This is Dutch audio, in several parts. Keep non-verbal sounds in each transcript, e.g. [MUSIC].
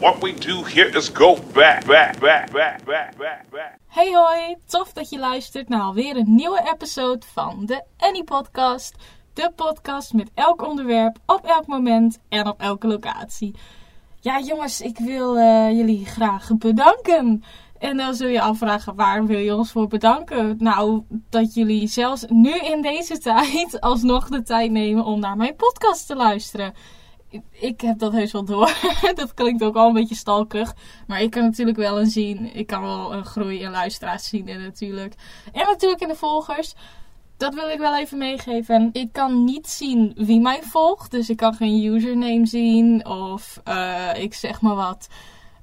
What we do here is go back, back, back, back, back, back. Hey hoi, tof dat je luistert naar alweer een nieuwe episode van de Annie Podcast. De podcast met elk onderwerp, op elk moment en op elke locatie. Ja jongens, ik wil eh, jullie graag bedanken. En dan zul je afvragen, waar wil je ons voor bedanken? Nou, dat jullie zelfs nu in deze [LAUGHS] tijd alsnog de tijd nemen om naar mijn podcast te luisteren ik heb dat heus wel door. [LAUGHS] dat klinkt ook al een beetje stalkig. Maar ik kan natuurlijk wel een zien. Ik kan wel een groei in luisteraars zien en natuurlijk. En natuurlijk in de volgers. Dat wil ik wel even meegeven. Ik kan niet zien wie mij volgt. Dus ik kan geen username zien. Of uh, ik zeg maar wat.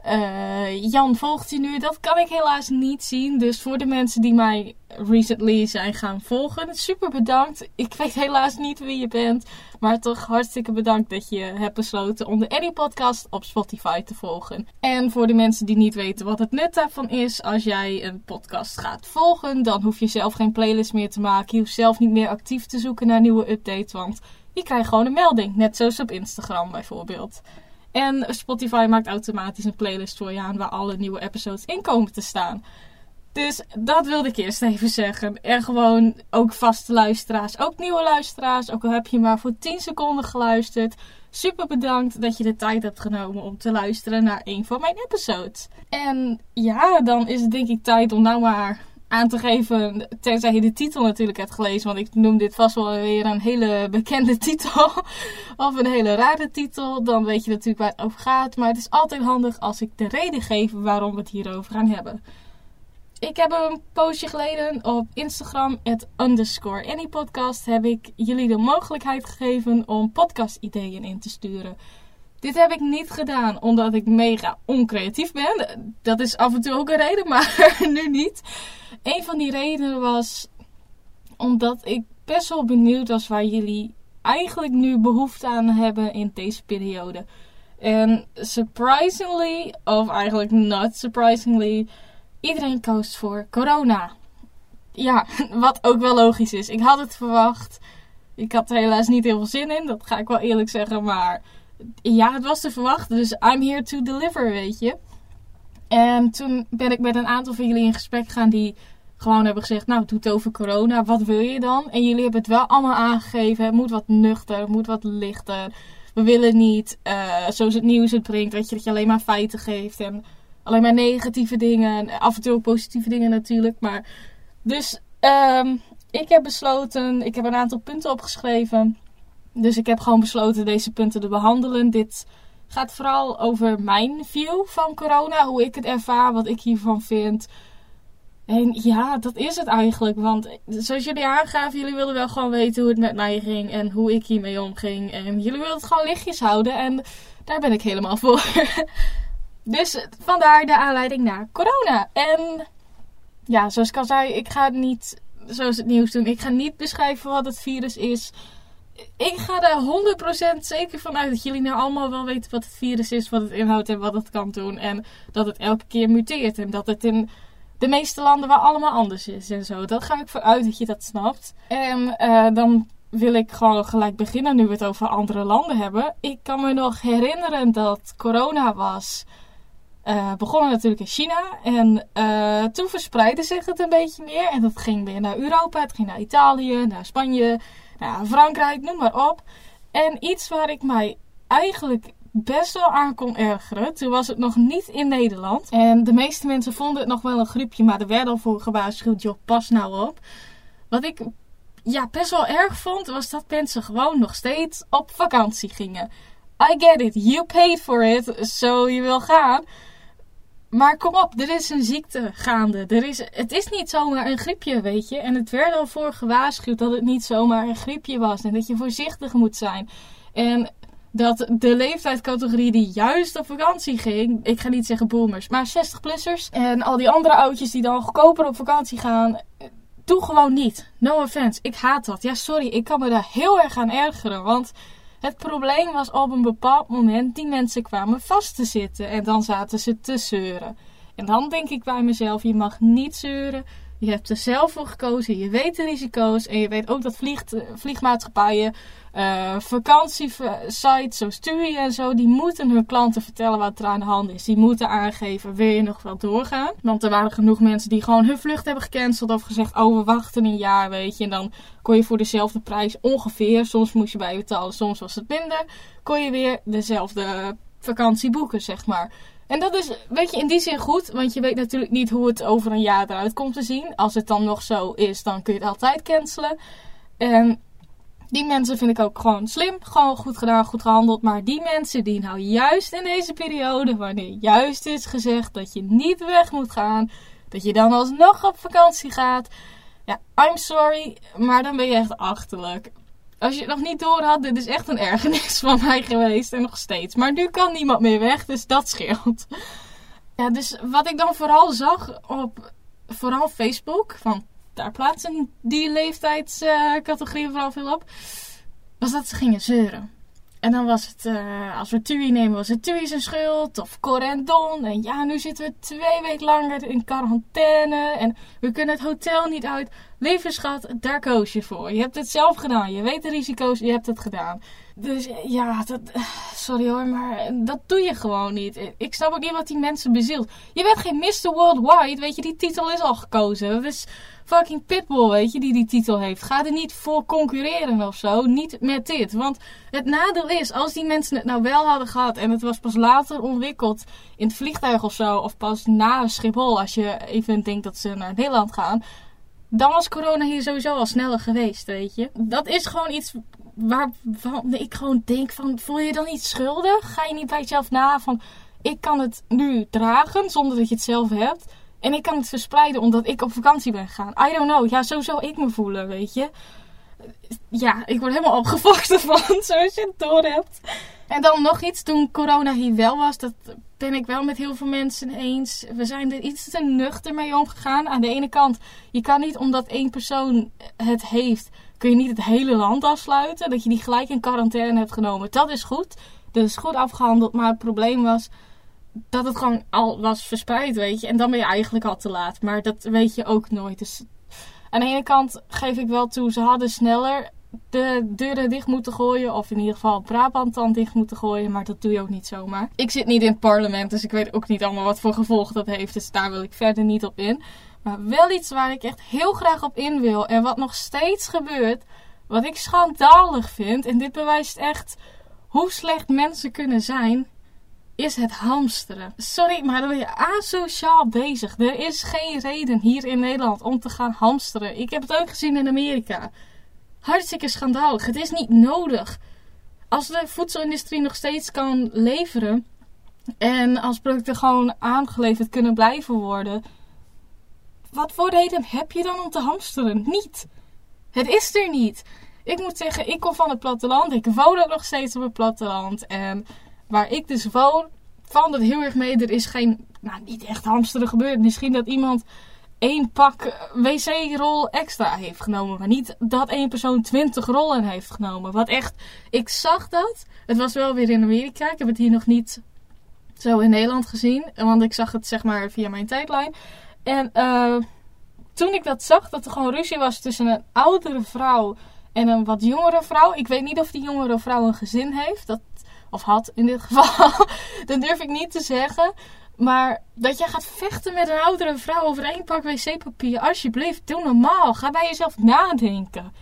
Uh, Jan volgt u nu. Dat kan ik helaas niet zien. Dus voor de mensen die mij recently zijn gaan volgen, super bedankt. Ik weet helaas niet wie je bent. Maar toch hartstikke bedankt dat je hebt besloten om de Eddie Podcast op Spotify te volgen. En voor de mensen die niet weten wat het nut daarvan is, als jij een podcast gaat volgen, dan hoef je zelf geen playlist meer te maken. Je hoeft zelf niet meer actief te zoeken naar nieuwe updates. Want je krijgt gewoon een melding. Net zoals op Instagram bijvoorbeeld. En Spotify maakt automatisch een playlist voor je aan waar alle nieuwe episodes in komen te staan. Dus dat wilde ik eerst even zeggen. En gewoon ook vaste luisteraars, ook nieuwe luisteraars. Ook al heb je maar voor 10 seconden geluisterd. Super bedankt dat je de tijd hebt genomen om te luisteren naar een van mijn episodes. En ja, dan is het denk ik tijd om nou maar aan te geven. Tenzij je de titel natuurlijk hebt gelezen. Want ik noem dit vast wel weer een hele bekende [LAUGHS] titel. of een hele rare titel. Dan weet je natuurlijk waar het over gaat. Maar het is altijd handig als ik de reden geef waarom we het hierover gaan hebben. Ik heb een poosje geleden op Instagram, het underscore heb ik jullie de mogelijkheid gegeven om podcast ideeën in te sturen. Dit heb ik niet gedaan omdat ik mega oncreatief ben. Dat is af en toe ook een reden, [LAUGHS] maar nu niet. Een van die redenen was omdat ik best wel benieuwd was waar jullie eigenlijk nu behoefte aan hebben in deze periode. En surprisingly, of eigenlijk not surprisingly, iedereen koos voor corona. Ja, [LAUGHS] wat ook wel logisch is. Ik had het verwacht. Ik had er helaas niet heel veel zin in, dat ga ik wel eerlijk zeggen. Maar ja, het was te verwachten. Dus I'm here to deliver, weet je. En toen ben ik met een aantal van jullie in gesprek gegaan die gewoon hebben gezegd: Nou, het over corona. Wat wil je dan? En jullie hebben het wel allemaal aangegeven. Het moet wat nuchter, het moet wat lichter. We willen niet, uh, zoals het nieuws het brengt, weet je, dat je alleen maar feiten geeft. En alleen maar negatieve dingen. En af en toe ook positieve dingen natuurlijk. Maar dus um, ik heb besloten, ik heb een aantal punten opgeschreven. Dus ik heb gewoon besloten deze punten te behandelen. Dit gaat vooral over mijn view van corona. Hoe ik het ervaar, wat ik hiervan vind. En ja, dat is het eigenlijk. Want zoals jullie aangaven, jullie wilden wel gewoon weten hoe het met mij ging. En hoe ik hiermee omging. En jullie wilden het gewoon lichtjes houden. En daar ben ik helemaal voor. [LAUGHS] dus vandaar de aanleiding naar corona. En ja, zoals ik al zei, ik ga niet zoals het nieuws doen. Ik ga niet beschrijven wat het virus is ik ga er 100% zeker van uit dat jullie nou allemaal wel weten wat het virus is, wat het inhoudt en wat het kan doen. En dat het elke keer muteert. En dat het in de meeste landen wel allemaal anders is en zo. Dat ga ik vooruit dat je dat snapt. En uh, dan wil ik gewoon gelijk beginnen nu we het over andere landen hebben. Ik kan me nog herinneren dat corona was. Uh, begonnen natuurlijk in China. En uh, toen verspreidde zich het een beetje meer. En dat ging weer naar Europa. Het ging naar Italië, naar Spanje nou, Frankrijk, noem maar op. En iets waar ik mij eigenlijk best wel aan kon ergeren. Toen was het nog niet in Nederland. En de meeste mensen vonden het nog wel een griepje, maar er werd al voor gewaarschuwd, joh, pas nou op. Wat ik ja, best wel erg vond, was dat mensen gewoon nog steeds op vakantie gingen. I get it, you paid for it, so je wil gaan. Maar kom op, er is een ziekte gaande. Er is, het is niet zomaar een griepje, weet je. En het werd al voor gewaarschuwd dat het niet zomaar een griepje was. En dat je voorzichtig moet zijn. En dat de leeftijdscategorie die juist op vakantie ging, ik ga niet zeggen boomers, maar 60-plussers en al die andere oudjes die dan goedkoper op vakantie gaan, doe gewoon niet. No offense, ik haat dat. Ja, sorry, ik kan me daar heel erg aan ergeren, want het probleem was op een bepaald moment die mensen kwamen vast te zitten en dan zaten ze te zeuren. En dan denk ik bij mezelf: je mag niet zeuren, Je hebt er zelf voor gekozen. Je weet de risico's. En je weet ook dat vliegt, vliegmaatschappijen, uh, vakantiesites zoals TUI en zo, die moeten hun klanten vertellen wat er aan de hand is. Die moeten aangeven, wil je nog wel doorgaan? Want er waren genoeg mensen die gewoon hun vlucht hebben gecanceld of gezegd, oh we wachten een jaar, weet je. En dan kon je voor dezelfde prijs ongeveer, soms moest je bijbetalen, soms was het minder, kon je weer dezelfde vakantie boeken, zeg maar. En dat is, weet je, in die zin goed. Want je weet natuurlijk niet hoe het over een jaar eruit komt te zien. Als het dan nog zo is, dan kun je het altijd cancelen. En die mensen vind ik ook gewoon slim. Gewoon goed gedaan, goed gehandeld. Maar die mensen die nou juist in deze periode, wanneer juist is gezegd dat je niet weg moet gaan. Dat je dan alsnog op vakantie gaat. Ja, I'm sorry. Maar dan ben je echt achterlijk. Als je het nog niet door had, dit is echt een ergernis [LAUGHS] van mij geweest. En nog steeds. Maar nu kan niemand meer weg, dus dat scheelt. Ja, dus wat ik dan vooral zag op vooral Facebook. Van daar plaatsen die leeftijdscategorieën vooral veel op. Was dat ze gingen zeuren. En dan was het, uh, als we TUI nemen, was het TUI zijn schuld. Of Corendon. En ja, nu zitten we twee weken langer in quarantaine. En we kunnen het hotel niet uit. Lieve schat, daar koos je voor. Je hebt het zelf gedaan. Je weet de risico's, je hebt het gedaan. Dus ja, dat, sorry hoor, maar dat doe je gewoon niet. Ik snap ook niet wat die mensen bezielt. Je bent geen Mr. Worldwide, weet je, die titel is al gekozen. Dat is fucking Pitbull, weet je, die die titel heeft. Ga er niet voor concurreren of zo. Niet met dit. Want het nadeel is, als die mensen het nou wel hadden gehad en het was pas later ontwikkeld in het vliegtuig of zo, of pas na Schiphol, als je even denkt dat ze naar Nederland gaan, dan was corona hier sowieso al sneller geweest, weet je. Dat is gewoon iets waarvan ik gewoon denk van, voel je dan niet schuldig? Ga je niet bij jezelf na van, ik kan het nu dragen zonder dat je het zelf hebt. En ik kan het verspreiden omdat ik op vakantie ben gegaan. I don't know. Ja, zo zou ik me voelen, weet je. Ja, ik word helemaal opgefokt [LAUGHS] ervan, zoals je het door hebt. En dan nog iets, toen corona hier wel was, dat ben ik wel met heel veel mensen eens. We zijn er iets te nuchter mee omgegaan. Aan de ene kant, je kan niet omdat één persoon het heeft, kun je niet het hele land afsluiten. Dat je die gelijk in quarantaine hebt genomen. Dat is goed. Dat is goed afgehandeld. Maar het probleem was dat het gewoon al was verspreid, weet je. En dan ben je eigenlijk al te laat. Maar dat weet je ook nooit. Dus aan de ene kant geef ik wel toe, ze hadden sneller de deuren dicht moeten gooien. Of in ieder geval Brabant dan dicht moeten gooien. Maar dat doe je ook niet zomaar. Ik zit niet in het parlement, dus ik weet ook niet allemaal wat voor gevolgen dat heeft. Dus daar wil ik verder niet op in. Maar wel iets waar ik echt heel graag op in wil. En wat nog steeds gebeurt. Wat ik schandalig vind. En dit bewijst echt hoe slecht mensen kunnen zijn. Is het hamsteren. Sorry, maar dan ben je asociaal bezig. Er is geen reden hier in Nederland om te gaan hamsteren. Ik heb het ook gezien in Amerika. Hartstikke schandalig. Het is niet nodig. Als de voedselindustrie nog steeds kan leveren. En als producten gewoon aangeleverd kunnen blijven worden wat voor reden heb je dan om te hamsteren? Niet. Het is er niet. Ik moet zeggen, ik kom van het platteland. Ik woon ook nog steeds op het platteland. En waar ik dus woon, valt het heel erg mee. Er is geen, nou niet echt hamsteren gebeurd. Misschien dat iemand één pak wc-rol extra heeft genomen. Maar niet dat één persoon twintig rollen heeft genomen. Wat echt, ik zag dat. Het was wel weer in Amerika. Ik heb het hier nog niet zo in Nederland gezien. Want ik zag het zeg maar via mijn tijdlijn. En uh, toen ik dat zag, dat er gewoon ruzie was tussen een oudere vrouw en een wat jongere vrouw. Ik weet niet of die jongere vrouw een gezin heeft. Dat, of had in dit geval. [LAUGHS] dat durf ik niet te zeggen. Maar dat jij gaat vechten met een oudere vrouw over één pak wc-papier. Alsjeblieft, doe normaal. Ga bij jezelf nadenken.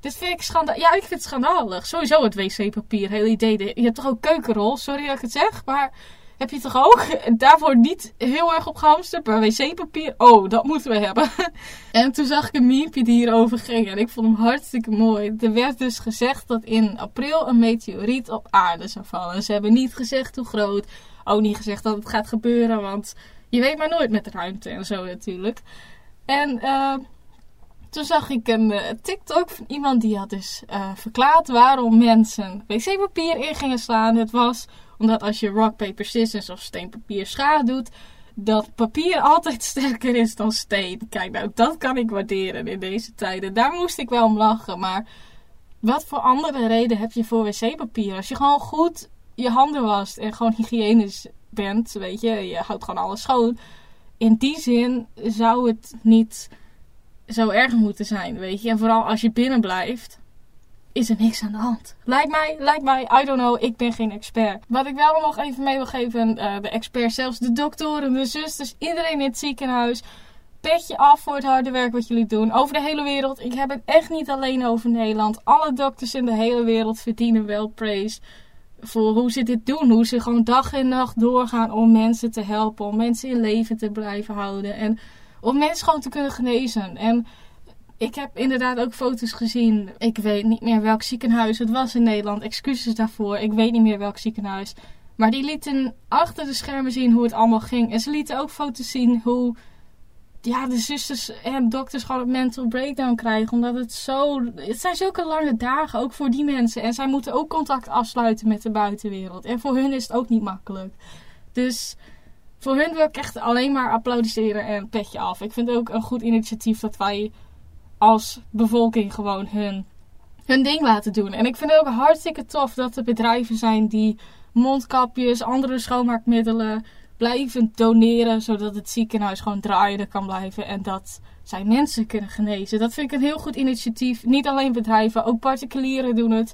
Dit vind ik schandalig. Ja, ik vind het schandalig. Sowieso het wc-papier. Hele idee. Je hebt toch ook keukenrol? Sorry dat ik het zeg. Maar heb je toch ook? Daarvoor niet heel erg op gehamsterd, maar wc-papier, oh, dat moeten we hebben. [LAUGHS] En toen zag ik een meme die hierover ging en ik vond hem hartstikke mooi. Er werd dus gezegd dat in april een meteoriet op aarde zou vallen. Ze hebben niet gezegd hoe groot, ook niet gezegd dat het gaat gebeuren, want je weet maar nooit met ruimte en zo natuurlijk. En uh, toen zag ik een uh, TikTok van iemand die had dus uh, verklaard waarom mensen wc-papier in gingen slaan. Het was omdat als je rock, paper, scissors of steen, papier, schaar doet, dat papier altijd [LAUGHS] sterker is dan steen. Kijk, nou, dat kan ik waarderen in deze tijden. Daar moest ik wel om lachen. Maar wat voor andere reden heb je voor wc-papier? Als je gewoon goed je handen wast en gewoon hygiënisch bent, weet je, je houdt gewoon alles schoon. In die zin zou het niet zo erg moeten zijn, weet je. En vooral als je binnen blijft, is er niks aan de hand. Lijkt mij, lijkt mij, I don't know, ik ben geen expert. Wat ik wel nog even mee wil geven, uh, de experts, zelfs de doktoren, de zusters, iedereen in het ziekenhuis. Petje af voor het harde werk wat jullie doen. Over de hele wereld. Ik heb het echt niet alleen over Nederland. Alle dokters in de hele wereld verdienen wel praise voor hoe ze dit doen. Hoe ze gewoon dag en nacht doorgaan om mensen te helpen. Om mensen in leven te blijven houden. En om mensen gewoon te kunnen genezen. En ik heb inderdaad ook foto's gezien. Ik weet niet meer welk ziekenhuis het was in Nederland. Excuses daarvoor. Ik weet niet meer welk ziekenhuis. Maar die lieten achter de schermen zien hoe het allemaal ging. En ze lieten ook foto's zien hoe ja, de zusters en dokters gewoon een mental breakdown krijgen. Omdat het zo. Het zijn zulke lange dagen ook voor die mensen. En zij moeten ook contact afsluiten met de buitenwereld. En voor hun is het ook niet makkelijk. Dus voor hun wil ik echt alleen maar applaudisseren en petje af. Ik vind het ook een goed initiatief dat wij als bevolking gewoon hun, hun ding laten doen. En ik vind het ook hartstikke tof dat er bedrijven zijn die mondkapjes, andere schoonmaakmiddelen blijven doneren. Zodat het ziekenhuis gewoon draaiende kan blijven. En dat zij mensen kunnen genezen. Dat vind ik een heel goed initiatief. Niet alleen bedrijven, ook particulieren doen het.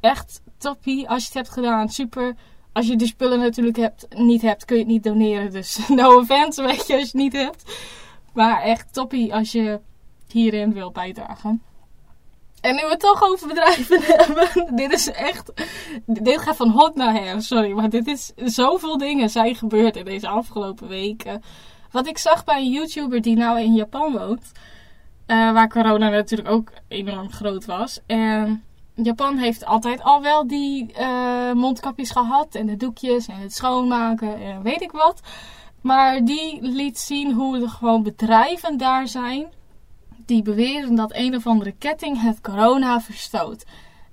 Echt toppie als je het hebt gedaan. Super. Als je de spullen natuurlijk hebt, niet hebt, kun je het niet doneren. Dus [LAUGHS] no offense, weet je, als je het niet hebt. Maar echt toppie als je hierin wil bijdragen. En nu we het toch over bedrijven [LAUGHS] hebben. dit is echt. Dit gaat van hot naar her. Sorry, maar dit is. Zoveel dingen zijn gebeurd in deze afgelopen weken. Wat ik zag bij een YouTuber die nou in Japan woont. Uh, waar corona natuurlijk ook enorm groot was. En Japan heeft altijd al wel die uh, mondkapjes gehad. En de doekjes en het schoonmaken en weet ik wat. Maar die liet zien hoe er gewoon bedrijven daar zijn die beweren dat een of andere ketting het corona verstoot.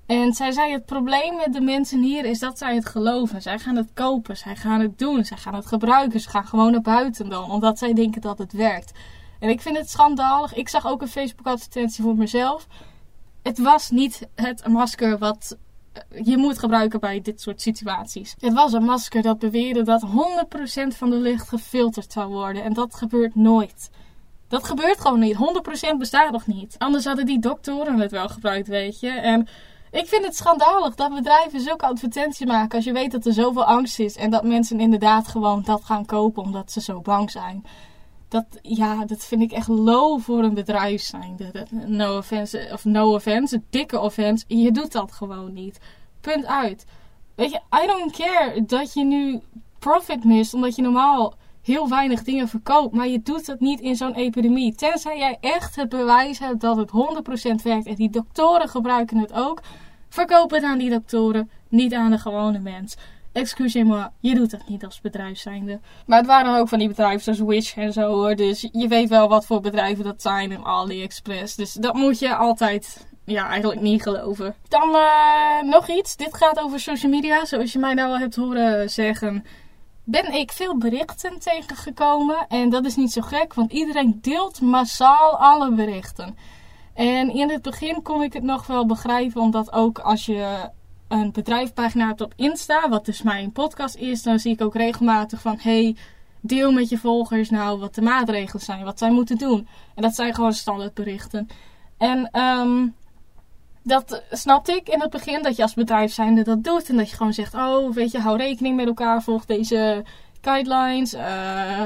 En zij zei: Het probleem met de mensen hier is dat zij het geloven. Zij gaan het kopen, zij gaan het doen, zij gaan het gebruiken. Ze gaan gewoon naar buiten dan, omdat zij denken dat het werkt. En ik vind het schandalig. Ik zag ook een Facebook-advertentie voor mezelf. Het was niet het masker wat je moet gebruiken bij dit soort situaties. Het was een masker dat beweerde dat 100% van de lucht gefilterd zou worden. En dat gebeurt nooit. Dat gebeurt gewoon niet. 100% bestaat nog niet. Anders hadden die doktoren het wel gebruikt, weet je. En ik vind het schandalig dat bedrijven zulke advertenties maken als je weet dat er zoveel angst is. En dat mensen inderdaad gewoon dat gaan kopen omdat ze zo bang zijn. Dat, ja, dat vind ik echt low voor een bedrijf zijn. No offense, of no offense, dikke offense. Je doet dat gewoon niet. Punt uit. Weet je, I don't care dat je nu profit mist omdat je normaal heel weinig dingen verkoopt. Maar je doet dat niet in zo'n epidemie. Tenzij jij echt het bewijs hebt dat het 100% werkt. En die doktoren gebruiken het ook. Verkoop het aan die doktoren, niet aan de gewone mens. Excusez-moi, je doet dat niet als bedrijf zijnde. Maar het waren ook van die bedrijven zoals Wish en zo hoor. Dus je weet wel wat voor bedrijven dat zijn en AliExpress. Dus dat moet je altijd ja, eigenlijk niet geloven. Dan uh, nog iets. Dit gaat over social media. Zoals je mij nou al hebt horen zeggen, ben ik veel berichten tegengekomen. En dat is niet zo gek, want iedereen deelt massaal alle berichten. En in het begin kon ik het nog wel begrijpen, omdat ook als je een bedrijfpagina hebt op Insta, wat dus mijn podcast is, dan zie ik ook regelmatig van hey, deel met je volgers nou wat de maatregelen zijn, wat zij moeten doen. En dat zijn gewoon standaardberichten. En um, dat snapte ik in het begin, dat je als bedrijf zijnde dat doet. En dat je gewoon zegt, oh, weet je, hou rekening met elkaar, volg deze guidelines. Uh,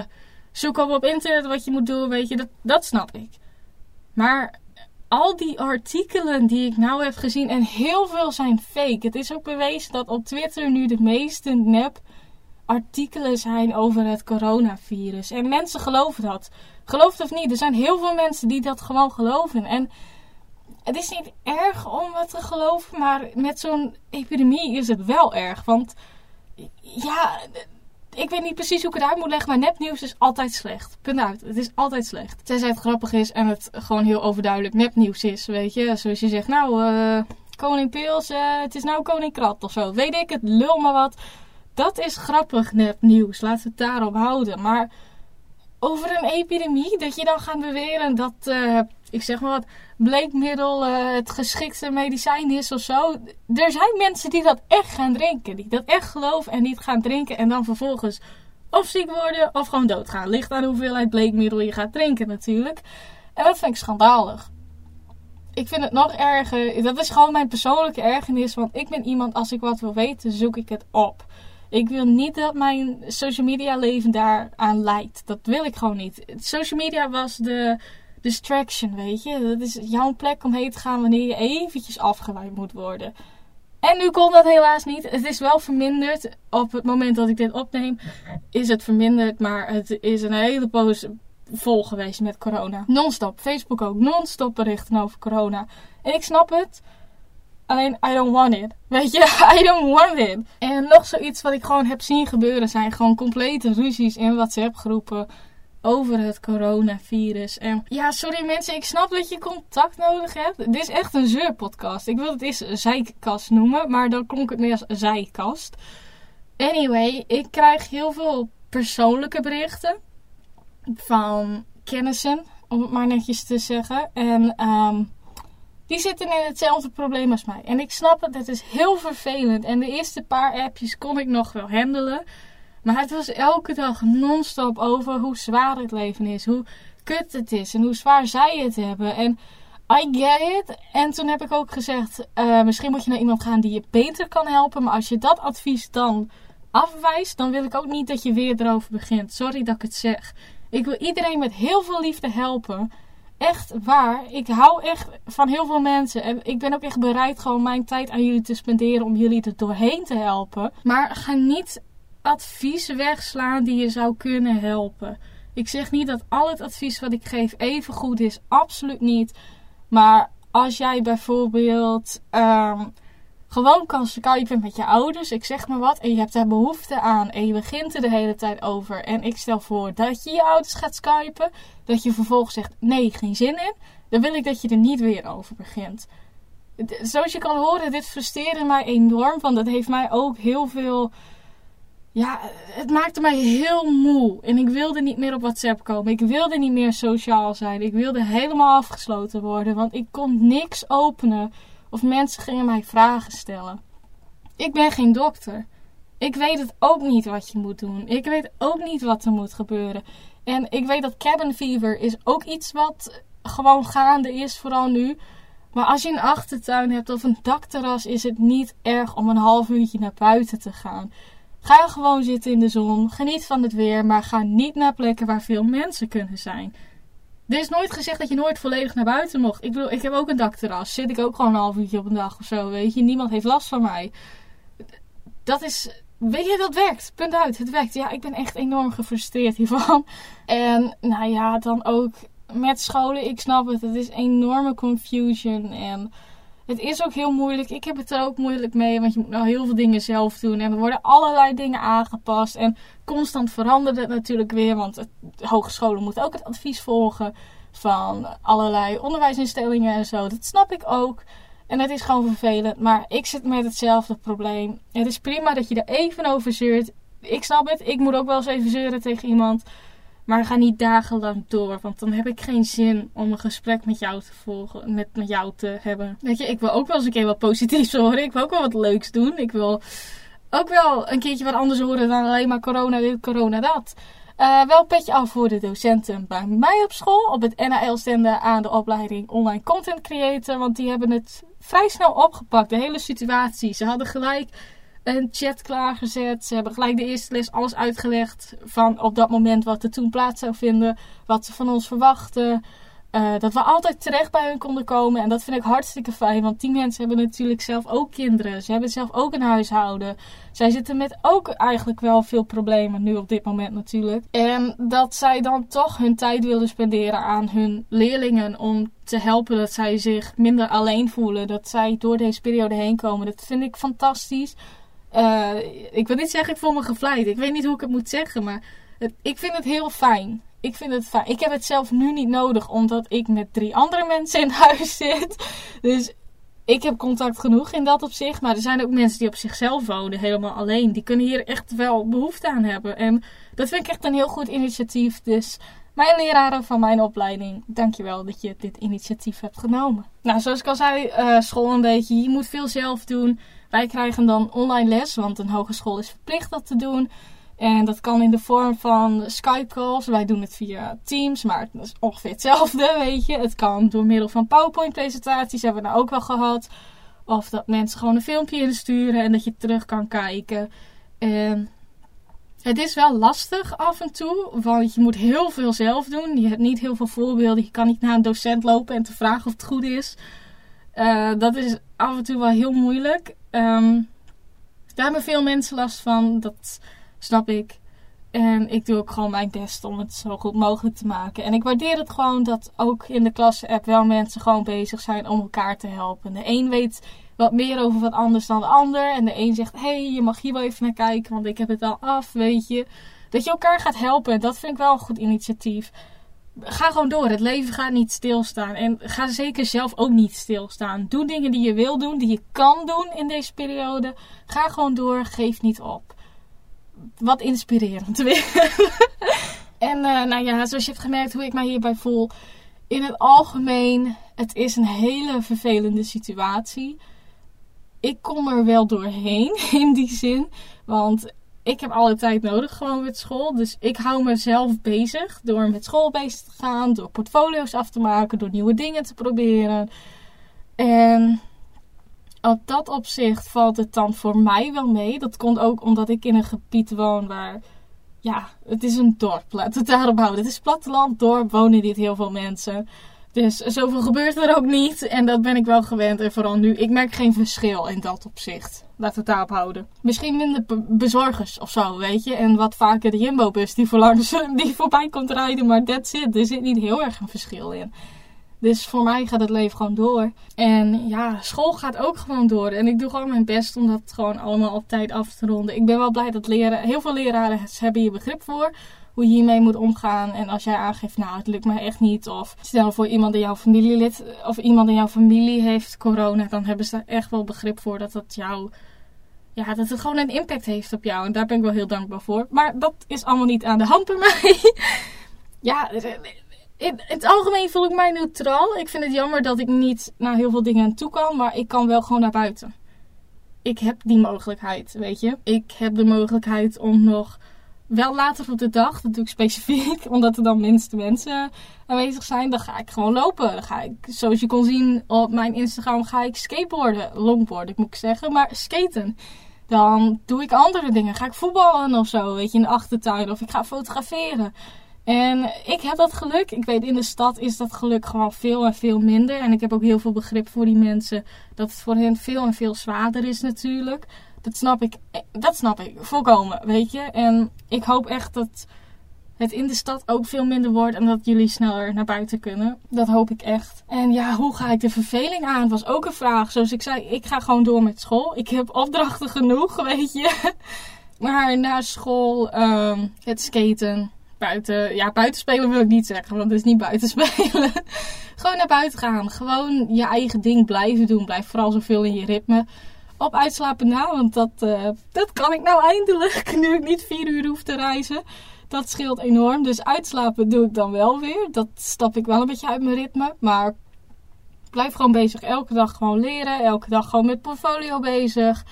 zoek op op internet wat je moet doen, weet je, dat, dat snap ik. Maar al die artikelen die ik nou heb gezien, en heel veel zijn fake. Het is ook bewezen dat op Twitter nu de meeste nep artikelen zijn over het coronavirus. En mensen geloven dat. Geloof het of niet, er zijn heel veel mensen die dat gewoon geloven. En het is niet erg om het te geloven, maar met zo'n epidemie is het wel erg. Want ja, ik weet niet precies hoe ik het uit moet leggen, maar nepnieuws is altijd slecht. Punt uit. Het is altijd slecht. Tenzij het grappig is en het gewoon heel overduidelijk nepnieuws is, weet je. Zoals je zegt, nou, uh, koning Pils, uh, het is nou koning Krat of zo. Weet ik het, lul maar wat. Dat is grappig nepnieuws. Laten we het daarop houden. Maar over een epidemie, dat je dan gaat beweren dat, uh, ik zeg maar wat, bleekmiddel uh, het geschikte medicijn is of zo. Er zijn mensen die dat echt gaan drinken. Die dat echt geloven en niet gaan drinken. En dan vervolgens of ziek worden of gewoon doodgaan. Ligt aan hoeveelheid bleekmiddel je gaat drinken natuurlijk. En dat vind ik schandalig. Ik vind het nog erger. Dat is gewoon mijn persoonlijke ergernis. Want ik ben iemand, als ik wat wil weten, zoek ik het op. Ik wil niet dat mijn social media leven daaraan leidt. Dat wil ik gewoon niet. Social media was de distraction, weet je. Dat is jouw plek om heen te gaan wanneer je eventjes afgeleid moet worden. En nu kon dat helaas niet. Het is wel verminderd. Op het moment dat ik dit opneem, is het verminderd. Maar het is een hele poos vol geweest met corona. Non-stop. Facebook ook. Non-stop berichten over corona. En ik snap het. Alleen, I don't want it. [LAUGHS] Weet je, I don't want it. En nog zoiets wat ik gewoon heb zien gebeuren zijn gewoon complete ruzies in WhatsApp groepen over het coronavirus. En ja, sorry mensen, ik snap dat je contact nodig hebt. Dit is echt een zeurpodcast. Ik wil het eens zijkast noemen, maar dan klonk het meer als zijkast. Anyway, ik krijg heel veel persoonlijke berichten van kennissen, om het maar netjes te zeggen. En um, die zitten in hetzelfde probleem als mij. En ik snap het, het is heel vervelend. En de eerste paar appjes kon ik nog wel handelen. Maar het was elke dag non-stop over hoe zwaar het leven is. Hoe kut het is. En hoe zwaar zij het hebben. En I get it. En toen heb ik ook gezegd: uh, misschien moet je naar iemand gaan die je beter kan helpen. Maar als je dat advies dan afwijst, dan wil ik ook niet dat je weer erover begint. Sorry dat ik het zeg. Ik wil iedereen met heel veel liefde helpen. Echt waar. Ik hou echt van heel veel mensen. En ik ben ook echt bereid gewoon mijn tijd aan jullie te spenderen om jullie er doorheen te helpen. Maar ga niet advies wegslaan die je zou kunnen helpen. Ik zeg niet dat al het advies wat ik geef even goed is. Absoluut niet. Maar als jij bijvoorbeeld um, gewoon kan skypen met je ouders, ik zeg maar wat, en je hebt daar behoefte aan en je begint er de hele tijd over. En ik stel voor dat je je ouders gaat skypen, dat je vervolgens zegt nee, geen zin in, dan wil ik dat je er niet weer over begint. Zoals je kan horen, dit frustreerde mij enorm, want dat heeft mij ook heel veel ja, het maakte mij heel moe. En ik wilde niet meer op WhatsApp komen. Ik wilde niet meer sociaal zijn. Ik wilde helemaal afgesloten worden. Want ik kon niks openen. Of mensen gingen mij vragen stellen. Ik ben geen dokter. Ik weet het ook niet wat je moet doen. Ik weet ook niet wat er moet gebeuren. En ik weet dat cabin fever is ook iets wat gewoon gaande is, vooral nu. Maar als je een achtertuin hebt of een dakterras, is het niet erg om een half uurtje naar buiten te gaan. Ga gewoon zitten in de zon, geniet van het weer, maar ga niet naar plekken waar veel mensen kunnen zijn. Er is nooit gezegd dat je nooit volledig naar buiten mocht. Ik bedoel, ik heb ook een dakterras. Zit ik ook gewoon een half uurtje op een dag of zo, weet je. Niemand heeft last van mij. Dat is... Weet je, dat werkt. Punt uit. Het werkt. Ja, ik ben echt enorm gefrustreerd hiervan. [LAUGHS] En, nou ja, dan ook met scholen. Ik snap het. Het is enorme confusion. En het is ook heel moeilijk. Ik heb het er ook moeilijk mee, want je moet nou heel veel dingen zelf doen. En er worden allerlei dingen aangepast. En constant verandert het natuurlijk weer, want de hogescholen moeten ook het advies volgen van allerlei onderwijsinstellingen en zo. Dat snap ik ook. En het is gewoon vervelend, maar ik zit met hetzelfde probleem. Het is prima dat je er even over zeurt. Ik snap het, ik moet ook wel eens even zeuren tegen iemand. Maar ga niet dagenlang door, want dan heb ik geen zin om een gesprek met jou te volgen, met, met jou te hebben. Weet je, ik wil ook wel eens een keer wat positiefs [LAUGHS] horen. Ik wil ook wel wat leuks doen. Ik wil ook wel een keertje wat anders horen dan alleen maar corona dit, corona dat. Uh, wel petje af voor de docenten bij mij op school. Op het NAL-stenden aan de opleiding Online Content Creator. Want die hebben het vrij snel opgepakt. De hele situatie. Ze hadden gelijk een chat klaargezet. Ze hebben gelijk de eerste les alles uitgelegd van op dat moment wat er toen plaats zou vinden. Wat ze van ons verwachten. Uh, dat we altijd terecht bij hun konden komen. En dat vind ik hartstikke fijn. Want die mensen hebben natuurlijk zelf ook kinderen. Ze hebben zelf ook een huishouden. Zij zitten met ook eigenlijk wel veel problemen nu op dit moment natuurlijk. En dat zij dan toch hun tijd wilden spenderen aan hun leerlingen. Om te helpen dat zij zich minder alleen voelen. Dat zij door deze periode heen komen. Dat vind ik fantastisch. Uh, ik wil niet zeggen, ik voel me gevleid. Ik weet niet hoe ik het moet zeggen, maar ik vind het heel fijn. Ik vind het fijn. Ik heb het zelf nu niet nodig, omdat ik met drie andere mensen in huis [LAUGHS] zit. Dus ik heb contact genoeg in dat opzicht. Maar er zijn ook mensen die op zichzelf wonen, helemaal alleen. Die kunnen hier echt wel behoefte aan hebben. En dat vind ik echt een heel goed initiatief. Dus mijn leraren van mijn opleiding, dankjewel dat je dit initiatief hebt genomen. Nou, zoals ik al zei, uh, school een beetje. Je moet veel zelf doen. Wij krijgen dan online les, want een hogeschool is verplicht dat te doen. En dat kan in de vorm van Skype calls. Wij doen het via Teams, maar het is ongeveer hetzelfde, weet je. Het kan door middel van PowerPoint presentaties, hebben we nou ook wel gehad. Of dat mensen gewoon een filmpje insturen en dat je terug kan kijken. En het is wel lastig af en toe, want je moet heel veel zelf doen. Je hebt niet heel veel voorbeelden. Je kan niet naar een docent lopen en te vragen of het goed is. Uh, dat is af en toe wel heel moeilijk. Um, daar hebben veel mensen last van, dat snap ik. En ik doe ook gewoon mijn best om het zo goed mogelijk te maken. En ik waardeer het gewoon dat ook in de klasse-app wel mensen gewoon bezig zijn om elkaar te helpen. De een weet wat meer over wat anders dan de ander. En de een zegt, hé, hey, je mag hier wel even naar kijken, want ik heb het al af, weet je. Dat je elkaar gaat helpen, dat vind ik wel een goed initiatief. Ga gewoon door. Het leven gaat niet stilstaan. En ga zeker zelf ook niet stilstaan. Doe dingen die je wil doen, die je kan doen in deze periode. Ga gewoon door. Geef niet op. Wat inspirerend weer. [LAUGHS] en uh, nou ja, zoals je hebt gemerkt hoe ik mij hierbij voel. In het algemeen, het is een hele vervelende situatie ik kom er wel doorheen [LAUGHS] in die zin. Want ik heb alle tijd nodig gewoon met school. Dus ik hou mezelf bezig door met school bezig te gaan. Door portfolio's af te maken. Door nieuwe dingen te proberen. En op dat opzicht valt het dan voor mij wel mee. Dat komt ook omdat ik in een gebied woon waar... Ja, het is een dorp. Laten het daarop houden. Het is platteland, dorp, wonen niet heel veel mensen. Dus zoveel gebeurt er ook niet. En dat ben ik wel gewend. En vooral nu, ik merk geen verschil in dat opzicht. Laten we het daarop houden. Misschien minder bezorgers of zo, weet je. En wat vaker de Jumbo-bus die, [LAUGHS] die voorbij komt rijden. Maar that's it. Er zit niet heel erg een verschil in. Dus voor mij gaat het leven gewoon door. En ja, school gaat ook gewoon door. En ik doe gewoon mijn best om dat gewoon allemaal op tijd af te ronden. Ik ben wel blij dat leren, heel veel leraren hebben hier begrip voor hoe je hiermee moet omgaan. En als jij aangeeft, nou het lukt me echt niet. Of stel voor iemand in jouw familielid of iemand in jouw familie heeft corona. Dan hebben ze echt wel begrip voor dat het jou. Ja, dat het gewoon een impact heeft op jou. En daar ben ik wel heel dankbaar voor. Maar dat is allemaal niet aan de hand bij mij. [LAUGHS] ja, in het algemeen voel ik mij neutraal. Ik vind het jammer dat ik niet naar heel veel dingen toe kan. Maar ik kan wel gewoon naar buiten. Ik heb die mogelijkheid, weet je. Ik heb de mogelijkheid om nog wel later op de dag, dat doe ik specifiek, [LAUGHS] omdat er dan minste mensen aanwezig zijn, dan ga ik gewoon lopen. Ga ik, zoals je kon zien op mijn Instagram, ga ik skateboarden, longboarden moet ik zeggen, maar skaten. Dan doe ik andere dingen. Ga ik voetballen of zo, weet je, in de achtertuin. Of ik ga fotograferen. En ik heb dat geluk. Ik weet, in de stad is dat geluk gewoon veel en veel minder. En ik heb ook heel veel begrip voor die mensen. Dat het voor hen veel en veel zwaarder is natuurlijk. Dat snap ik, dat snap ik volkomen, weet je. En ik hoop echt dat het in de stad ook veel minder wordt en dat jullie sneller naar buiten kunnen. Dat hoop ik echt. En ja, hoe ga ik de verveling aan? Was ook een vraag. Zoals ik zei, ik ga gewoon door met school. Ik heb opdrachten genoeg, [LAUGHS] weet je. Maar na school, um, het skaten, buiten. Ja, buitenspelen wil ik niet zeggen, want het is niet buitenspelen. [LAUGHS] gewoon naar buiten gaan. Gewoon je eigen ding blijven doen. Blijf vooral zoveel in je ritme op uitslapen na. Want dat, uh, dat kan ik nou eindelijk. [LAUGHS] Nu ik niet vier uur hoef te reizen. Dat scheelt enorm. Dus uitslapen doe ik dan wel weer. Dat stap ik wel een beetje uit mijn ritme. Maar blijf gewoon bezig. Elke dag gewoon leren. Elke dag gewoon met portfolio bezig.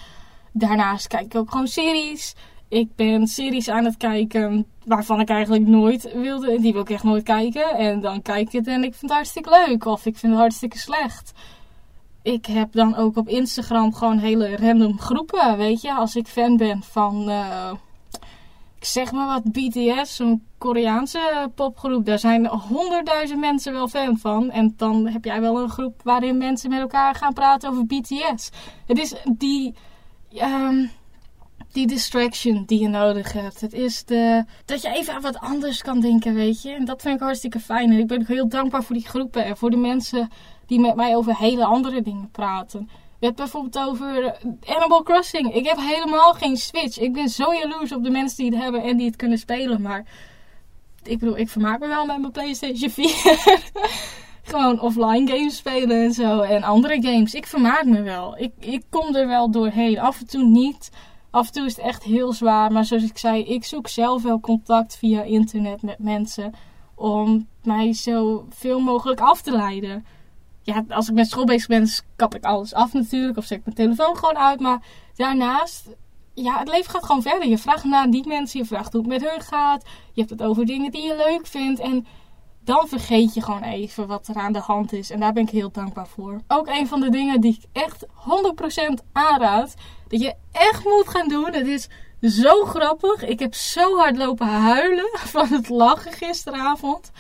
Daarnaast kijk ik ook gewoon series. Ik ben series aan het kijken waarvan ik eigenlijk nooit wilde. Die wil ik echt nooit kijken. En dan kijk ik het en ik vind het hartstikke leuk. Of ik vind het hartstikke slecht ik heb dan ook op Instagram gewoon hele random groepen, weet je. Als ik fan ben van, uh, ik zeg maar wat, BTS, zo'n Koreaanse popgroep. Daar zijn honderdduizend mensen wel fan van. En dan heb jij wel een groep waarin mensen met elkaar gaan praten over BTS. Het is die... Um, die distraction die je nodig hebt. Het is de, dat je even aan wat anders kan denken, weet je. En dat vind ik hartstikke fijn. En ik ben heel dankbaar voor die groepen en voor de mensen die met mij over hele andere dingen praten. Je hebt bijvoorbeeld over Animal Crossing. Ik heb helemaal geen Switch. Ik ben zo jaloers op de mensen die het hebben en die het kunnen spelen. Maar ik bedoel, ik vermaak me wel met mijn PlayStation 4. [LAUGHS] Gewoon offline games spelen en zo. En andere games. Ik vermaak me wel. Ik, ik kom er wel doorheen. Af en toe niet. Af en toe is het echt heel zwaar. Maar zoals ik zei, ik zoek zelf wel contact via internet met mensen. Om mij zo veel mogelijk af te leiden ja, als ik met school bezig ben, kap ik alles af natuurlijk. Of zet ik mijn telefoon gewoon uit. Maar daarnaast ja, het leven gaat gewoon verder. Je vraagt naar die mensen, je vraagt hoe het met hun gaat. Je hebt het over dingen die je leuk vindt. En dan vergeet je gewoon even wat er aan de hand is. En daar ben ik heel dankbaar voor. Ook een van de dingen die ik echt 100% aanraad. Dat je echt moet gaan doen. Het is zo grappig. Ik heb zo hard lopen huilen [LAUGHS] van het lachen gisteravond.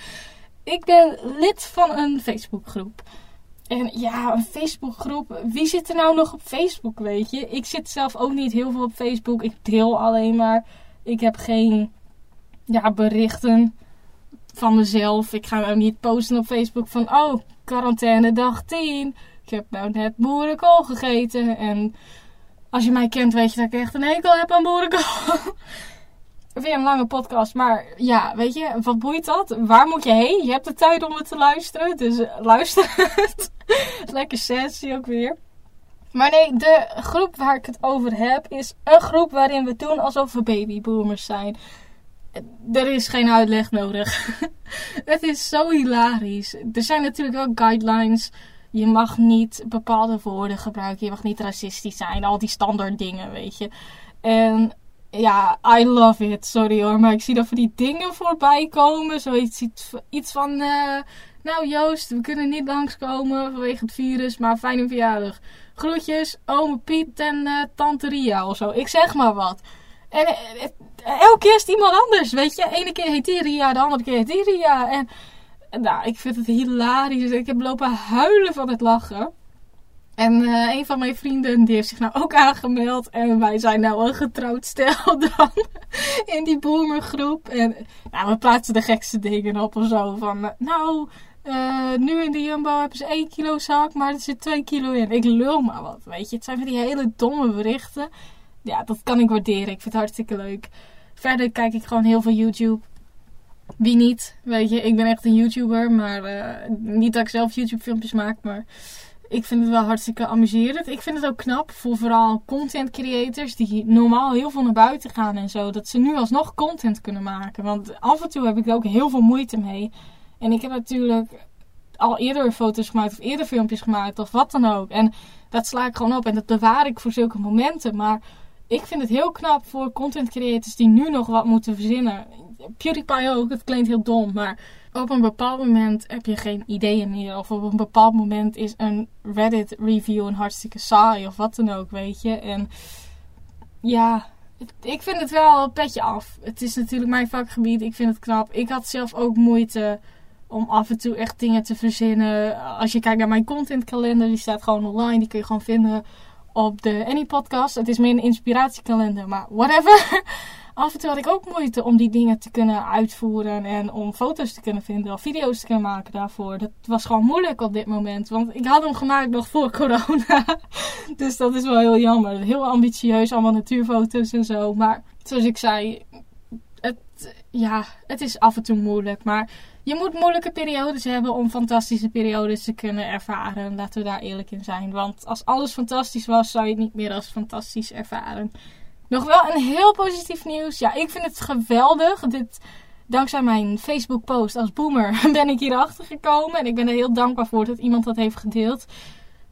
Ik ben lid van een Facebookgroep. En ja, een Facebookgroep. Wie zit er nou nog op Facebook, weet je? Ik zit zelf ook niet heel veel op Facebook. Ik deel alleen maar. Ik heb geen ja, berichten van mezelf. Ik ga nou niet posten op Facebook van... Oh, quarantaine dag 10. Ik heb nou net boerenkool gegeten. En als je mij kent, weet je dat ik echt een hekel heb aan boerenkool. [LAUGHS] Weer een lange podcast, maar ja, weet je, wat boeit dat? Waar moet je heen? Je hebt de tijd om het te luisteren, dus uh, luister het. [LAUGHS] Lekker sessie ook weer. Maar nee, de groep waar ik het over heb is een groep waarin we doen alsof we babyboomers zijn. Er is geen uitleg nodig. [LAUGHS] het is zo hilarisch. Er zijn natuurlijk wel guidelines. Je mag niet bepaalde woorden gebruiken. Je mag niet racistisch zijn. Al die standaard dingen, weet je. En ja, I love it. Sorry hoor, maar ik zie dat voor die dingen voorbij komen. Zoiets iets van... Uh, nou Joost, we kunnen niet langskomen vanwege het virus, maar fijne verjaardag. Groetjes, ome Piet en uh, tante Ria of zo. Ik zeg maar wat. En uh, elke keer is het iemand anders, weet je. Ene keer heet die Ria, de andere keer heet die Ria. En nou, ik vind het hilarisch. Ik heb lopen huilen van het lachen. En een van mijn vrienden die heeft zich nou ook aangemeld. En wij zijn nou een getrouwd stel [LAUGHS] dan. in die boomergroep. En nou, we plaatsen de gekste dingen op of zo. Van nou, nu in de Jumbo hebben ze 1 kilo zak, maar er zit 2 kilo in. Ik lul maar wat, weet je. Het zijn van die hele domme berichten. Ja, dat kan ik waarderen. Ik vind het hartstikke leuk. Verder kijk ik gewoon heel veel YouTube. Wie niet, weet je. Ik ben echt een YouTuber, maar uh, niet dat ik zelf YouTube filmpjes maak, maar ik vind het wel hartstikke amuserend. Ik vind het ook knap voor vooral content creators die normaal heel veel naar buiten gaan en zo. Dat ze nu alsnog content kunnen maken. Want af en toe heb ik er ook heel veel moeite mee. En ik heb natuurlijk al eerder foto's gemaakt of eerder filmpjes gemaakt of wat dan ook. En dat sla ik gewoon op en dat bewaar ik voor zulke momenten. Maar ik vind het heel knap voor content creators die nu nog wat moeten verzinnen. PewDiePie ook, het klinkt heel dom, maar op een bepaald moment heb je geen ideeën meer. Of op een bepaald moment is een Reddit review een hartstikke saai of wat dan ook, weet je. En ja, ik vind het wel een petje af. Het is natuurlijk mijn vakgebied, ik vind het knap. Ik had zelf ook moeite om af en toe echt dingen te verzinnen. Als je kijkt naar mijn contentkalender, die staat gewoon online. Die kun je gewoon vinden op de Any Podcast. Het is meer een inspiratiekalender, maar whatever. [LAUGHS] af en toe had ik ook moeite om die dingen te kunnen uitvoeren en om foto's te kunnen vinden of video's te kunnen maken daarvoor. Dat was gewoon moeilijk op dit moment, want ik had hem gemaakt nog voor [LAUGHS] corona. dus dat is wel heel jammer. Heel ambitieus, allemaal natuurfoto's en zo. Maar zoals ik zei, het, ja, het is af en toe moeilijk. Maar je moet moeilijke periodes hebben om fantastische periodes te kunnen ervaren. Laten we daar eerlijk in zijn. Want als alles fantastisch was, zou je het niet meer als fantastisch ervaren. Nog wel een heel positief nieuws. Ja, ik vind het geweldig. Dit, dankzij mijn Facebook post als boomer [LAUGHS] ben ik hierachter gekomen. En ik ben er heel dankbaar voor dat iemand dat heeft gedeeld.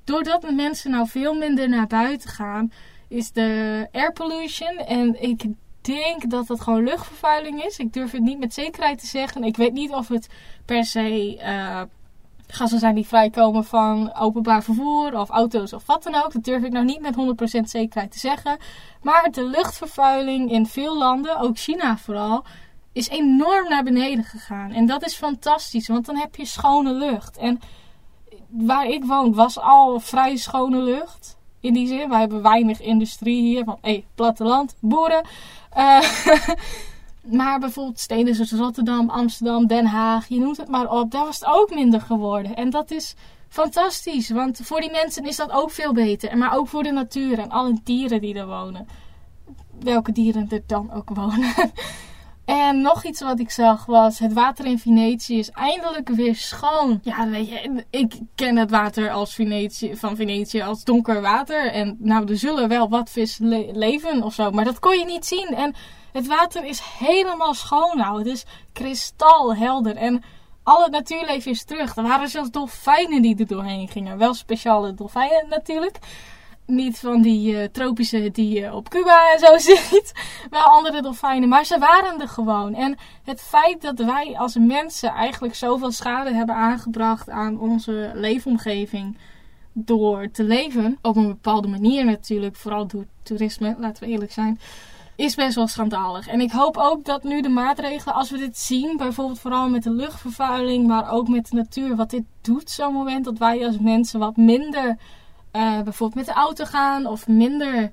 Doordat mensen nou veel minder naar buiten gaan, is de air pollution. En ik denk dat het gewoon luchtvervuiling is. Ik durf het niet met zekerheid te zeggen. Ik weet niet of het per se uh, gassen zijn die vrijkomen van openbaar vervoer of auto's of wat dan ook. Dat durf ik nou niet met 100% zekerheid te zeggen. Maar de luchtvervuiling in veel landen, ook China vooral, is enorm naar beneden gegaan. En dat is fantastisch, want dan heb je schone lucht. En waar ik woon was al vrij schone lucht. In die zin, wij hebben weinig industrie hier. Van, hé, hey, platteland, boeren. Uh, [LAUGHS] maar bijvoorbeeld steden zoals Rotterdam, Amsterdam, Den Haag, je noemt het maar op. Daar was het ook minder geworden. En dat is fantastisch. Want voor die mensen is dat ook veel beter. Maar ook voor de natuur en alle dieren die er wonen. Welke dieren er dan ook wonen. [LAUGHS] En nog iets wat ik zag was, het water in Venetië is eindelijk weer schoon. Ja, weet je, ik ken het water als Venetië, van Venetië als donker water. En nou, er zullen wel wat vis leven of zo, maar dat kon je niet zien. En het water is helemaal schoon nou. Het is kristalhelder en al het natuurleven is terug. Er waren zelfs dolfijnen die er doorheen gingen. Wel speciale dolfijnen natuurlijk. Niet van die eh, tropische die je op Cuba en zo [LAUGHS] ziet. Wel andere dolfijnen, maar ze waren er gewoon. En het feit dat wij als mensen eigenlijk zoveel schade hebben aangebracht aan onze leefomgeving door te leven, op een bepaalde manier natuurlijk, vooral door toerisme, laten we eerlijk zijn, is best wel schandalig. En ik hoop ook dat nu de maatregelen, als we dit zien, bijvoorbeeld vooral met de luchtvervuiling, maar ook met de natuur, wat dit doet zo'n moment, dat wij als mensen wat minder uh, bijvoorbeeld met de auto gaan of minder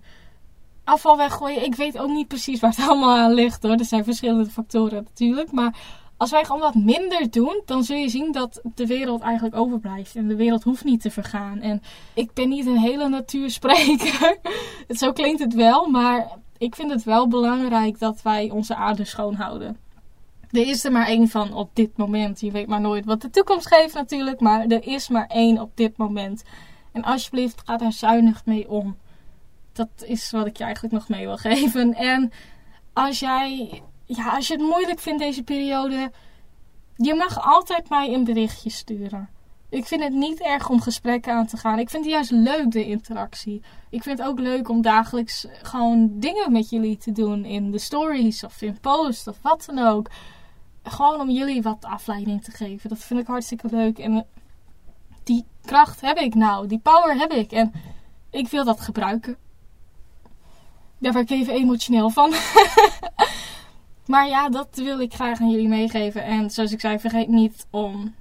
afval weggooien. Ik weet ook niet precies waar het [LAUGHS] allemaal aan ligt hoor. Er zijn verschillende factoren natuurlijk. Maar als wij gewoon wat minder doen, dan zul je zien dat de wereld eigenlijk overblijft. En de wereld hoeft niet te vergaan. En ik ben niet een hele natuurspreker. [LAUGHS] Zo klinkt het wel, maar ik vind het wel belangrijk dat wij onze aarde schoonhouden. Er is er maar één van op dit moment. Je weet maar nooit wat de toekomst geeft natuurlijk. Maar er is maar één op dit moment. En alsjeblieft, ga daar zuinig mee om. Dat is wat ik je eigenlijk nog mee wil [LAUGHS] geven. En als jij, ja, als je het moeilijk vindt deze periode, je mag altijd mij een berichtje sturen. Ik vind het niet erg om gesprekken aan te gaan. Ik vind het juist leuk, de interactie. Ik vind het ook leuk om dagelijks gewoon dingen met jullie te doen. In de stories of in posts of wat dan ook. Gewoon om jullie wat afleiding te geven. Dat vind ik hartstikke leuk. En die kracht heb ik nou, die power heb ik. En ik wil dat gebruiken. Daar word ik even emotioneel van. [LAUGHS] maar ja, dat wil ik graag aan jullie meegeven. En zoals ik zei, vergeet niet om.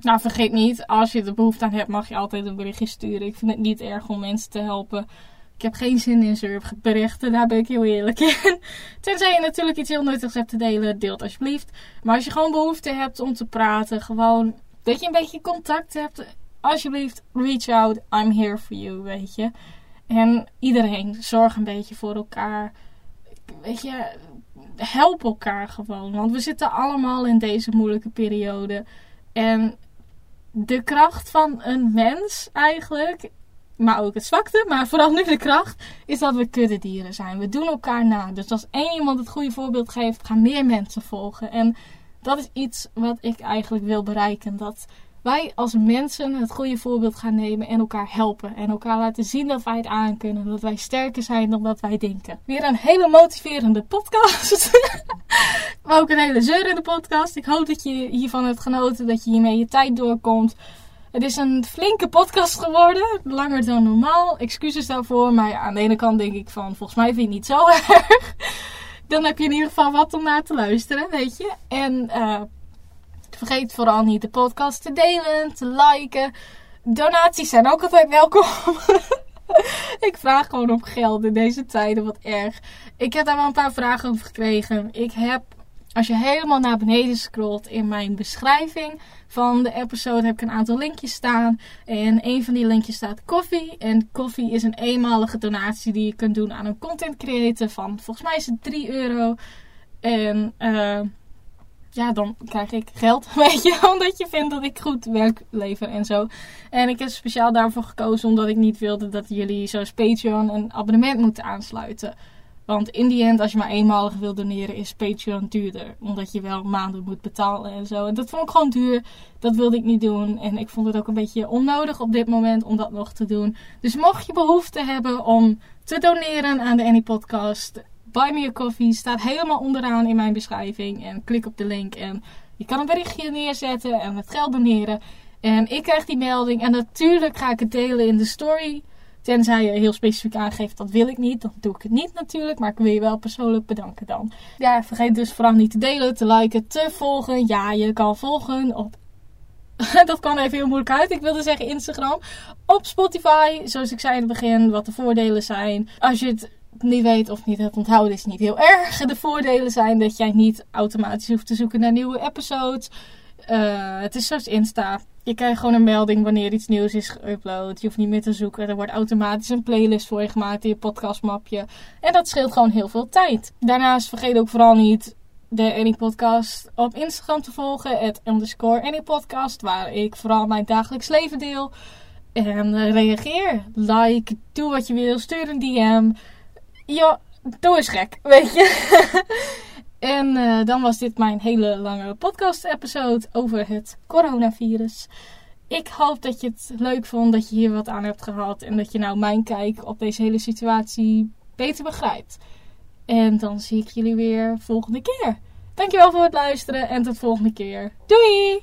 Nou, vergeet niet, als je er behoefte aan hebt, mag je altijd een berichtje sturen. Ik vind het niet erg om mensen te helpen. Ik heb geen zin in berichten, daar ben ik heel eerlijk in. [LAUGHS] Tenzij je natuurlijk iets heel nuttigs hebt te delen, deelt alsjeblieft. Maar als je gewoon behoefte hebt om te praten, gewoon dat je een beetje contact hebt, alsjeblieft, reach out. I'm here for you, weet je. En iedereen, zorg een beetje voor elkaar. Weet je, help elkaar gewoon. Want we zitten allemaal in deze moeilijke periode. En de kracht van een mens eigenlijk, maar ook het zwakte, maar vooral nu de kracht, is dat we kuddedieren zijn. We doen elkaar na. Dus als één iemand het goede voorbeeld geeft, gaan meer mensen volgen. En dat is iets wat ik eigenlijk wil bereiken. Dat wij als mensen het goede voorbeeld gaan nemen en elkaar helpen. En elkaar laten zien dat wij het aankunnen. Dat wij sterker zijn dan dat wij denken. Weer een hele motiverende podcast. [LAUGHS] maar ook een hele zeurende podcast. Ik hoop dat je hiervan hebt genoten. Dat je hiermee je tijd doorkomt. Het is een flinke podcast geworden. Langer dan normaal. Excuses daarvoor. Maar aan de ene kant denk ik van... Volgens mij vind je het niet zo [LAUGHS] erg. Dan heb je in ieder geval wat om naar te luisteren, weet je. En... Uh, Vergeet vooral niet de podcast te delen, te liken. Donaties zijn ook altijd welkom. [LAUGHS] ik vraag gewoon op geld in deze tijden, wat erg. Ik heb daar wel een paar vragen over gekregen. Ik heb, als je helemaal naar beneden scrolt in mijn beschrijving van de episode, heb ik een aantal linkjes staan. En een van die linkjes staat koffie. En koffie is een eenmalige donatie die je kunt doen aan een content creator van, volgens mij is het 3 euro. En... Uh, ja, dan krijg ik geld, [LAUGHS] weet je, omdat je vindt dat ik goed werk lever en zo. En ik heb speciaal daarvoor gekozen omdat ik niet wilde dat jullie zoals Patreon een abonnement moeten aansluiten. Want in die end, als je maar eenmalig wil doneren, is Patreon duurder. Omdat je wel maanden moet betalen en zo. En dat vond ik gewoon duur. Dat wilde ik niet doen. En ik vond het ook een beetje onnodig op dit moment om dat nog te doen. Dus mocht je behoefte hebben om te doneren aan de Annie Podcast, Buy Me A Coffee staat helemaal onderaan in mijn beschrijving. En klik op de link en je kan een berichtje neerzetten en het geld doneren. En ik krijg die melding en natuurlijk ga ik het delen in de story. Tenzij je heel specifiek aangeeft dat wil ik niet, dan doe ik het niet natuurlijk. Maar ik wil je wel persoonlijk bedanken dan. Ja, vergeet dus vooral niet te delen, te liken, te volgen. Ja, je kan volgen op [LAUGHS] dat kan even heel moeilijk uit. Ik wilde zeggen Instagram. Op Spotify, zoals ik zei in het begin, wat de voordelen zijn. Als je het niet weet of niet het onthouden is niet heel erg. De voordelen zijn dat jij niet automatisch hoeft te zoeken naar nieuwe episodes. Uh, het is zoals Insta. Je krijgt gewoon een melding wanneer iets nieuws is geüpload. Je hoeft niet meer te zoeken. Er wordt automatisch een playlist voor je gemaakt in je podcastmapje. En dat scheelt gewoon heel veel tijd. Daarnaast vergeet ook vooral niet de Any Podcast op Instagram te volgen. Het underscore Any Podcast. Waar ik vooral mijn dagelijks leven deel. En uh, reageer. Like. Doe wat je wil. Stuur een DM ja, doe eens gek, weet je. [LAUGHS] en uh, dan was dit mijn hele lange podcast-episode over het coronavirus. Ik hoop dat je het leuk vond, dat je hier wat aan hebt gehad. En dat je nou mijn kijk op deze hele situatie beter begrijpt. En dan zie ik jullie weer volgende keer. Dankjewel voor het luisteren en tot volgende keer. Doei!